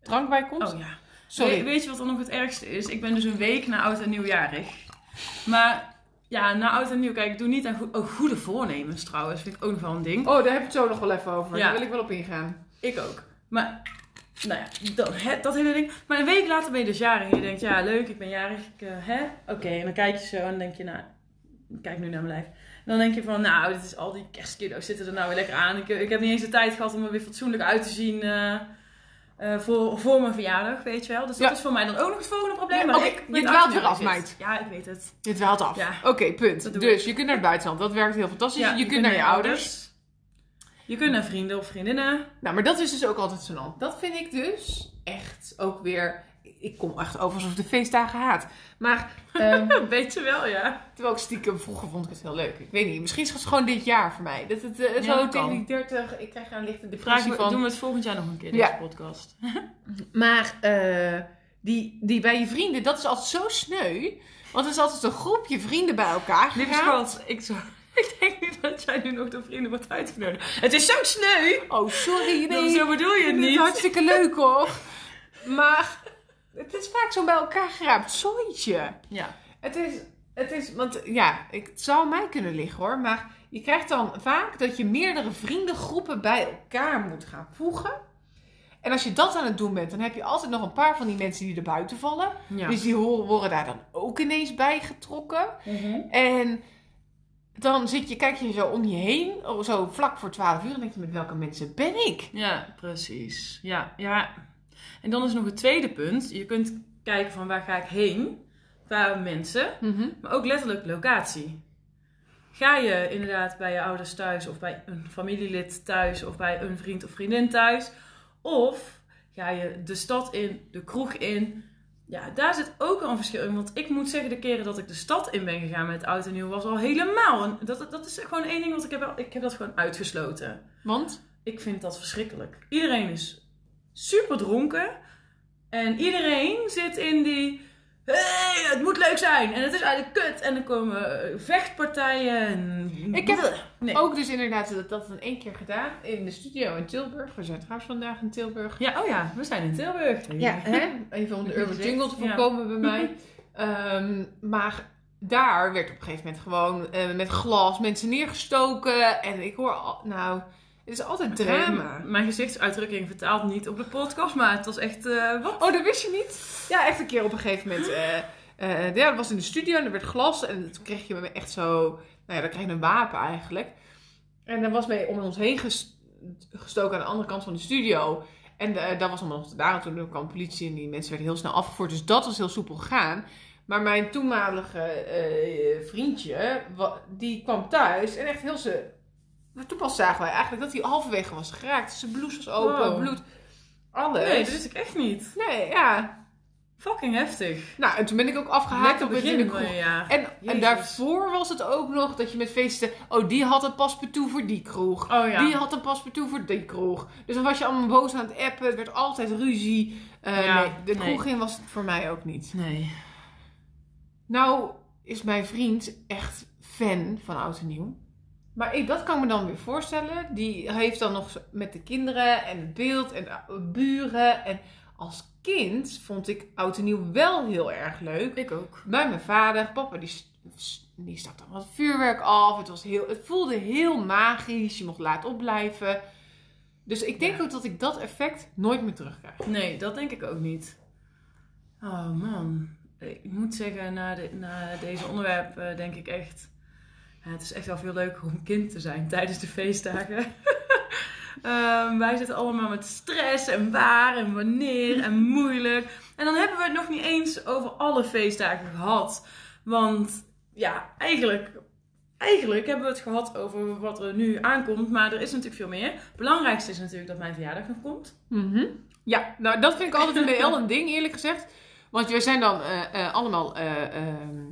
S1: drank bij komt.
S2: Oh ja.
S1: Sorry.
S2: We- weet je wat dan nog het ergste is? Ik ben dus een week na oud en nieuwjarig. Maar ja, na oud en nieuw, kijk, ik doe niet aan go- oh, goede voornemens trouwens. Vind ik ook nog wel een ding.
S1: Oh, daar heb ik het zo nog wel even over.
S2: Ja.
S1: Daar wil ik wel op ingaan.
S2: Ik ook. Maar, nou ja, dat, dat hele ding. Maar een week later ben je dus jarig en je denkt, ja, leuk, ik ben jarig. Ik, eh, hè? Oké, en dan kijk je zo en dan denk je, nou, ik kijk nu naar mijn lijf. En dan denk je van, nou, dit is al die kerstcadeaus zitten er nou weer lekker aan. Ik, ik heb niet eens de tijd gehad om er weer fatsoenlijk uit te zien eh, eh, voor, voor mijn verjaardag, weet je wel. Dus dat
S1: Ja.
S2: is voor mij dan ook nog het volgende probleem. Maar ik
S1: je dwaalt weer af, meid.
S2: Ja, ik weet het.
S1: Dit dwaalt af.
S2: Ja.
S1: Oké, punt. Dus je kunt naar het buitenland. Dat werkt heel fantastisch. Je, kunt naar je ouders.
S2: Je kunt naar vrienden of vriendinnen.
S1: Nou, maar dat is dus ook altijd zo'n land. Dat vind ik dus echt ook weer... Ik kom echt over alsof ik de feestdagen haat. Maar ehm,
S2: Weet je wel, ja.
S1: terwijl ik stiekem vroeger vond ik het heel leuk. Ik weet niet, misschien is het gewoon dit jaar voor mij. Dat het eh,
S2: Ja,
S1: zo
S2: dat
S1: tegen die 30, ik krijg daar een lichte
S2: Vraag
S1: depressie van.
S2: doen we het volgend jaar nog een keer,
S1: Ja.
S2: deze podcast.
S1: Maar eh, die, die bij je vrienden, dat is altijd zo sneu. Want er is altijd een groepje vrienden bij elkaar
S2: Lieve schat, ik, zou, ik denk niet dat jij nu nog door vrienden wordt uitgenodigd. Het is zo sneu!
S1: Oh, sorry. Nee,
S2: zo bedoel je het
S1: Het is
S2: niet.
S1: hartstikke leuk hoor. Maar het is vaak zo'n bij elkaar geraapt zooitje.
S2: Ja.
S1: Het is, het is, want ja, het zou mij kunnen liggen hoor. Maar je krijgt dan vaak dat je meerdere vriendengroepen bij elkaar moet gaan voegen. En als je dat aan het doen bent, dan heb je altijd nog een paar van die mensen die er buiten vallen.
S2: ja.
S1: Dus die horen, worden daar dan ook ineens bij getrokken.
S2: Mhm.
S1: En dan zit je, kijk je zo om je heen, oh, zo vlak voor 12 uur, en denk je, met welke mensen ben ik?
S2: Ja, precies. Ja, ja. En dan is nog het tweede punt. Je kunt kijken van waar ga ik heen qua mensen, maar ook letterlijk locatie. Ga je inderdaad bij je ouders thuis of bij een familielid thuis of bij een vriend of vriendin thuis? Of ga je de stad in, de kroeg in? Ja, daar zit ook al een verschil in. Want ik moet zeggen, de keren dat ik de stad in ben gegaan met oud en nieuw was al helemaal. En dat, dat is gewoon één ding wat ik heb, ik heb dat gewoon uitgesloten.
S1: Want?
S2: Ik vind dat verschrikkelijk. Iedereen is super dronken. En iedereen zit in die. Hey, het moet leuk zijn. En het is eigenlijk kut. En dan komen vechtpartijen. En...
S1: Ik heb
S2: Nee.
S1: Ook dus inderdaad dat, dat dan één keer gedaan in de studio in Tilburg. We zijn trouwens vandaag in Tilburg.
S2: Ja, oh ja, we zijn in Tilburg.
S1: Ja, hè? even om de urban jingle te
S2: ja.
S1: voorkomen bij mij. Ehm, maar daar werd op een gegeven moment gewoon eh, met glas mensen neergestoken. En ik hoor, al, nou, is altijd drama.
S2: Mijn gezichtsuitdrukking vertaalt niet op de podcast, maar het was echt... eh, wat?
S1: Oh, dat wist je niet? Ja, echt een keer op een gegeven moment. eh, eh, ja, dat was in de studio en er werd glas. En toen kreeg je me echt zo... Nou ja, dan kreeg je een wapen eigenlijk. En dan was mij om ons heen ges- gestoken aan de andere kant van de studio. En eh, dat was allemaal nog te daar. En toen kwam de politie en die mensen werden heel snel afgevoerd. Dus dat was heel soepel gegaan. Maar mijn toenmalige vriendje, die kwam thuis en echt heel ze... Maar toen pas zagen wij eigenlijk dat hij halverwege was geraakt. Zijn blouse was open,
S2: Wow.
S1: bloed, alles.
S2: Nee, dat wist ik echt niet.
S1: Nee, ja.
S2: Fucking heftig.
S1: Nou, en toen ben ik ook afgehaakt op het in
S2: begin
S1: de
S2: van je
S1: kroeg.
S2: jaar.
S1: En, en daarvoor was het ook nog dat je met feesten... Oh, die had een paspartout voor die kroeg.
S2: Oh ja.
S1: Die had een paspartout voor die kroeg. Dus dan was je allemaal boos aan het appen. Het werd altijd ruzie. Eh,
S2: Ja,
S1: nee, de
S2: nee.
S1: kroeg in was het voor mij ook niet.
S2: Nee.
S1: Nou is mijn vriend echt fan van Oud en Nieuw. Maar ik, dat kan ik me dan weer voorstellen. Die heeft dan nog met de kinderen en het beeld en de buren. En als kind vond ik Oud en Nieuw wel heel erg leuk.
S2: Ik ook.
S1: Bij mijn vader, papa, die, die stak dan wat vuurwerk af. Het, was heel, het voelde heel magisch. Je mocht laat opblijven. Dus ik denk
S2: Ja.
S1: ook dat ik dat effect nooit meer terugkrijg.
S2: Nee, dat denk ik ook niet. Oh man. Ik moet zeggen, na, de, na deze onderwerp eh, denk ik echt... Het is echt wel veel leuker om kind te zijn tijdens de feestdagen. Ehm, wij zitten allemaal met stress en waar en wanneer en moeilijk. En dan hebben we het nog niet eens over alle feestdagen gehad. Want ja, eigenlijk, eigenlijk hebben we het gehad over wat er nu aankomt. Maar er is natuurlijk veel meer. Het belangrijkste is natuurlijk dat mijn verjaardag nog komt.
S1: Mhm. Ja, nou dat vind ik altijd een heel een ding, eerlijk gezegd. Want wij zijn dan eh, eh, allemaal eh, ehm,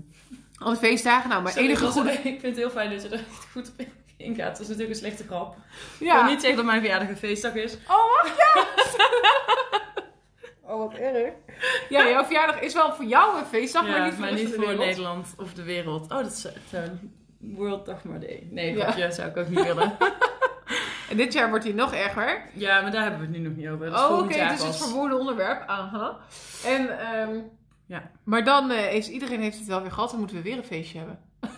S1: alle feestdagen. Nou, maar
S2: Sorry,
S1: enige
S2: dat
S1: goede...
S2: Ik vind het heel fijn dat je er echt goed op ingaat. Dat is natuurlijk een slechte grap. Ik
S1: Ja.
S2: wil niet zeggen dat mijn verjaardag een feestdag is.
S1: Oh, wacht, ja! oh, wat erg. Ja, jouw verjaardag is wel voor jou een feestdag,
S2: Ja,
S1: maar niet voor, van de wereld.
S2: Nederland of de wereld. Oh, dat is zo'n World Dagmar Day. Nee,
S1: Ja.
S2: grapje, zou ik ook niet willen.
S1: En dit jaar wordt hij nog erger.
S2: Ja, maar daar hebben we het nu nog niet over. Dat is
S1: Oh, oké,
S2: jaar
S1: het is het
S2: pas.
S1: verwoorde onderwerp. Aha. En, ehm,
S2: Ja.
S1: Maar dan eh, is iedereen heeft het wel weer gehad en moeten we weer een feestje hebben.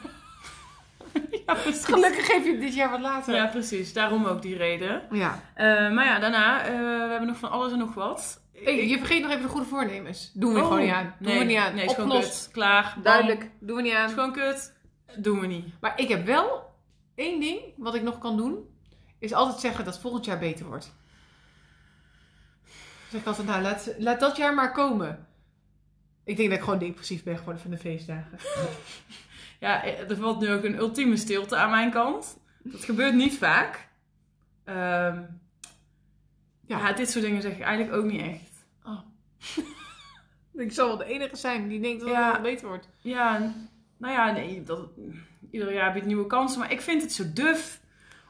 S2: Ja, precies.
S1: Gelukkig geef je het dit jaar wat later.
S2: Ja, precies. Daarom ook die reden.
S1: ja.
S2: Eh, maar ja, daarna, eh, we hebben nog van alles en nog wat.
S1: Hey, je vergeet nog even de goede voornemens. Doen we
S2: Oh,
S1: gewoon niet aan. Doen
S2: nee,
S1: we niet aan.
S2: Nee, is gewoon
S1: Opgelost.
S2: kut. Klaar. Bam.
S1: Duidelijk. Doen we niet
S2: Is
S1: aan.
S2: gewoon kut. Doen we niet.
S1: Maar ik heb wel één ding wat ik nog kan doen. Is altijd zeggen dat volgend jaar beter wordt. Dan zeg ik altijd, nou laat, laat dat jaar maar komen. Ik denk dat ik gewoon depressief ben geworden van de feestdagen.
S2: Ja, er valt nu ook een ultieme stilte aan mijn kant. Dat gebeurt niet vaak. Ehm,
S1: Ja.
S2: ja. dit soort dingen zeg ik eigenlijk ook niet echt.
S1: Ik zal wel de enige zijn die denkt dat
S2: Ja.
S1: het beter wordt.
S2: Ja, nou ja, nee, dat, ieder jaar biedt nieuwe kansen. Maar ik vind het zo duf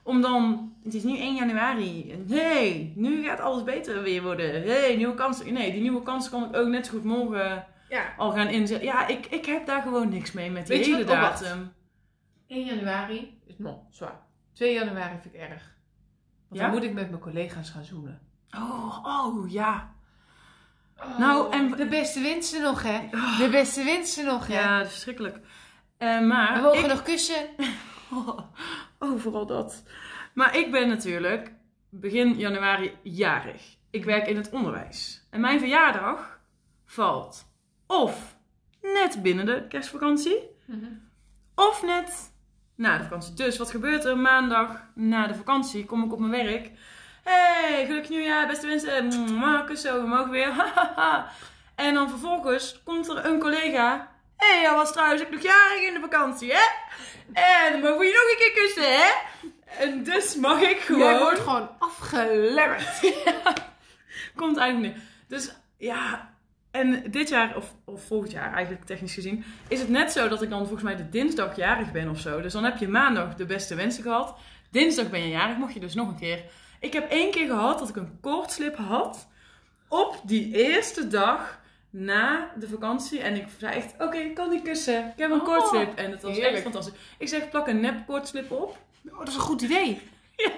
S2: om dan... Het is nu 1 januari. Hey, nu gaat alles beter weer worden. hey, nieuwe kansen. Nee, die nieuwe kansen kan ik ook net zo goed morgen
S1: Ja.
S2: al gaan inzetten. Ja, ik, ik heb daar gewoon niks mee met die
S1: Weet je
S2: hele?
S1: Oh,
S2: datum.
S1: 1 januari is nog zwaar. 2 januari vind ik erg. Want
S2: Ja?
S1: dan moet ik met mijn collega's gaan zoenen.
S2: Oh, oh, ja.
S1: Oh,
S2: Nou, en-
S1: De beste wensen nog, hè? De beste wensen nog, hè?
S2: Ja, dat is verschrikkelijk. Eh, maar
S1: We mogen
S2: ik-
S1: nog kussen.
S2: Oh, oh, vooral dat. Maar ik ben natuurlijk begin januari jarig. Ik werk in het onderwijs. En mijn verjaardag valt of net binnen de kerstvakantie, of net na de vakantie. Dus wat gebeurt er? Maandag na de vakantie kom ik op mijn werk. Hey, gelukkig nieuwjaar, beste wensen. Mwah, Kussen, we mogen weer. En dan vervolgens komt er een collega. Hé, hey, was trouwens ook nog jarig in de vakantie, hè? En dan mogen we je nog een keer kussen, hè? En dus mag ik gewoon...
S1: Jij wordt gewoon afgelemmerd.
S2: Komt eigenlijk niet. Dus ja, en dit jaar, of, of volgend jaar eigenlijk technisch gezien, is het net zo dat ik dan volgens mij de dinsdag jarig ben of zo. Dus dan heb je maandag de beste wensen gehad. Dinsdag ben je jarig, mocht je dus nog een keer. Ik heb één keer gehad dat ik een koortslip had op die eerste dag na de vakantie. En ik zei echt, oké, ik kan niet kussen. Ik heb een
S1: Oh,
S2: koortslip. En dat was echt fantastisch. Ik zeg, plak een nep koortslip op.
S1: Oh, dat is een goed idee.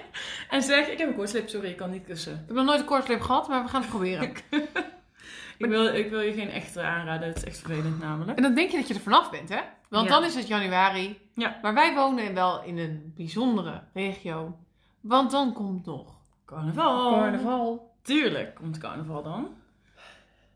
S2: En zeg, ik heb een koortslip, sorry, ik kan niet kussen.
S1: Ik heb nog nooit een kortslip gehad, maar we gaan het proberen.
S2: Ik wil, ik wil je geen echte aanraden, het is echt vervelend namelijk.
S1: En dan denk je dat je er vanaf bent, hè? Want
S2: Ja.
S1: dan is het januari.
S2: Ja.
S1: Maar wij wonen wel in een bijzondere regio. Want dan komt nog
S2: Carnaval. Tuurlijk komt carnaval dan.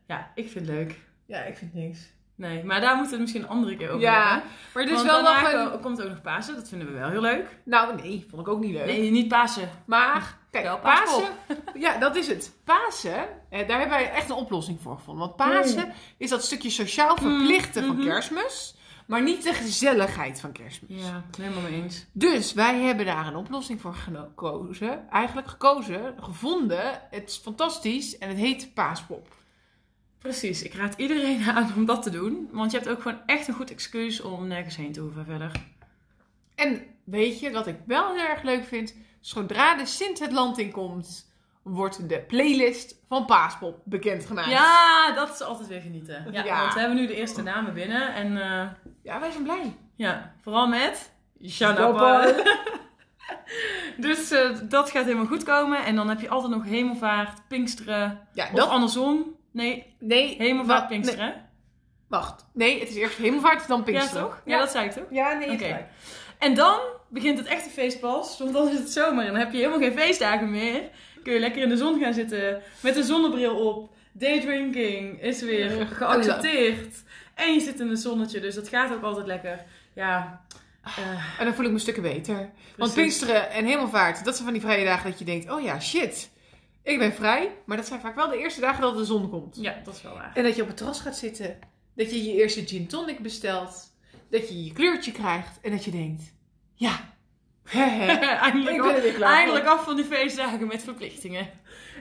S2: Ja, ik vind het leuk.
S1: Ja, ik vind niks.
S2: Nee, maar daar moeten we het misschien een andere keer over
S1: Ja,
S2: hebben.
S1: maar het is
S2: Want
S1: wel nog een...
S2: ko- komt ook nog Pasen. Dat vinden we wel heel leuk.
S1: Nou, nee, vond ik ook niet leuk.
S2: Nee, niet Pasen.
S1: Maar, kijk,
S2: Wel
S1: Pasen... Ja, dat is het. Pasen, eh, daar hebben wij echt een oplossing voor gevonden. Want Pasen is dat stukje sociaal verplichten van
S2: mhm.
S1: kerstmis. Maar niet de gezelligheid van kerstmis.
S2: Ja, helemaal mee eens.
S1: Dus wij hebben daar een oplossing voor gekozen. Eigenlijk gekozen, gevonden. Het is fantastisch en het heet Paaspop.
S2: Precies, ik raad iedereen aan om dat te doen. Want je hebt ook gewoon echt een goed excuus om nergens heen te hoeven verder.
S1: En weet je wat ik wel heel erg leuk vind? Zodra de Sint het land in komt, wordt de playlist van Paaspop bekendgemaakt.
S2: Ja, dat is altijd weer genieten. Ja,
S1: Ja.
S2: Want we hebben nu de eerste namen binnen. En eh,
S1: Ja, wij zijn blij.
S2: ja, vooral met...
S1: Shanapa.
S2: dus eh, dat gaat helemaal goed komen. En dan heb je altijd nog hemelvaart, pinksteren.
S1: Ja,
S2: Of andersom. Nee,
S1: Nee.
S2: hemelvaart, pinksteren.
S1: nee, wacht. Nee, het is eerst hemelvaart, dan Pinksteren.
S2: Ja, toch? Ja, dat zei ik toch?
S1: Ja, nee,
S2: Oké. En dan begint het echte feest pas. Want dan is het zomer en dan heb je helemaal geen feestdagen meer. Kun je lekker in de zon gaan zitten met een zonnebril op. Daydrinking is weer geaccepteerd. En je zit in het zonnetje, dus dat gaat ook altijd lekker. Ja, eh,
S1: En dan voel ik me stukken beter. Want. Pinksteren en Hemelvaart, dat zijn van die vrije dagen dat je denkt, oh ja, shit. Ik ben vrij. Maar dat zijn vaak wel de eerste dagen dat de zon komt.
S2: ja, dat is wel waar.
S1: En dat je op het terras gaat zitten. Dat je je eerste gin tonic bestelt. Dat je je kleurtje krijgt. En dat je denkt, ja.
S2: eindelijk, af, eindelijk van die feestdagen met verplichtingen.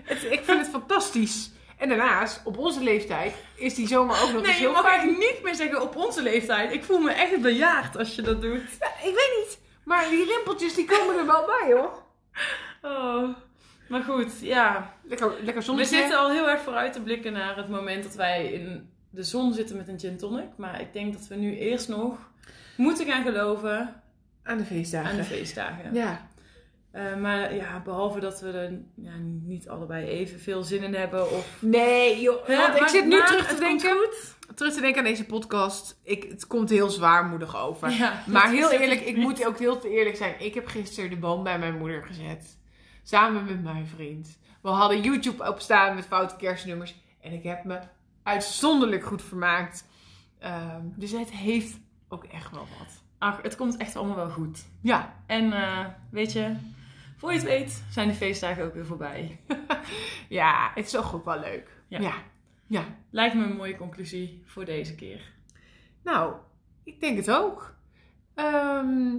S1: Het- ik vind het fantastisch. En daarnaast, op onze leeftijd, is die zomer ook nog eens
S2: Nee, je
S1: heel
S2: mag
S1: fijn.
S2: eigenlijk niet meer zeggen op onze leeftijd. Ik voel me echt bejaard als je dat doet.
S1: Ja, ik weet niet. Maar die rimpeltjes die komen er wel bij hoor.
S2: Oh. Maar goed, ja.
S1: Lekker, lekker
S2: We
S1: zonnetje.
S2: zitten al heel erg vooruit te blikken naar het moment dat wij in de zon zitten met een gin tonic. Maar ik denk dat we nu eerst nog moeten gaan geloven
S1: aan de feestdagen.
S2: aan de feestdagen.
S1: Ja.
S2: Eh, maar ja, behalve dat we er ja, niet allebei even veel zin in hebben. Of...
S1: Nee, joh. Want ik zit nu terug te denken. Terug te denken aan deze podcast. Ik, het komt heel zwaarmoedig over.
S2: Ja,
S1: Maar heel eerlijk, ik
S2: niet.
S1: moet ook heel te eerlijk zijn. Ik heb gisteren de boom bij mijn moeder gezet. Samen met mijn vriend. We hadden YouTube opstaan met foute kerstnummers. En ik heb me uitzonderlijk goed vermaakt. Ehm, dus het heeft ook echt wel wat.
S2: Ach, het komt echt allemaal wel goed.
S1: Ja,
S2: En eh, weet je, voor je het weet zijn de feestdagen ook weer voorbij.
S1: ja het is toch ook wel leuk.
S2: Ja.
S1: ja. ja.
S2: Lijkt me een mooie conclusie voor deze keer.
S1: Nou, ik denk het ook. Ehm,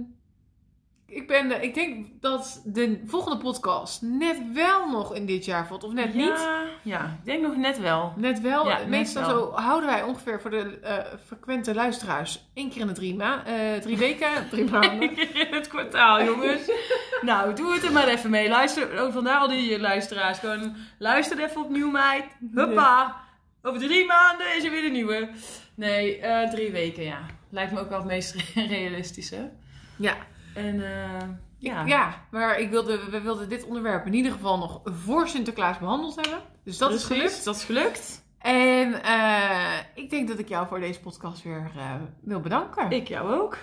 S1: ik, ben, eh, ik denk dat de volgende podcast net wel nog in dit jaar valt. Of net niet.
S2: Ja, ik denk nog net wel.
S1: Net wel.
S2: Ja, net
S1: Meestal
S2: wel.
S1: zo houden wij ongeveer voor de eh, frequente luisteraars één keer in de drie, ma eh, drie weken, drie maanden.
S2: Eén keer in het kwartaal, jongens. nou, doe het er maar even mee. Luister, oh, vandaar al die luisteraars. Gewoon luister even opnieuw, meid. Huppa. Over drie maanden is er weer een nieuwe. Nee, eh, drie weken, ja. Lijkt me ook wel het meest realistische.
S1: Ja.
S2: En eh, ja.
S1: ja, maar ik wilde, we wilden dit onderwerp in ieder geval nog voor Sinterklaas behandeld hebben. Dus dat is gelukt.
S2: Dat is gelukt.
S1: En eh, ik denk dat ik jou voor deze podcast weer eh, wil bedanken.
S2: Ik jou ook.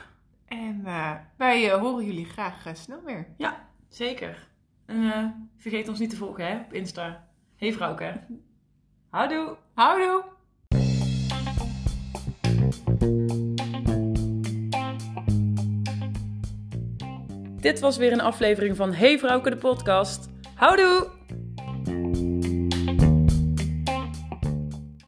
S1: En wij horen jullie graag snel weer.
S2: Zeker. En vergeet ons niet te volgen hè, op Insta. Hey vrouwke. Houdoe.
S1: Houdoe!
S2: Dit was weer een aflevering van Hey vrouwke de podcast. Houdoe.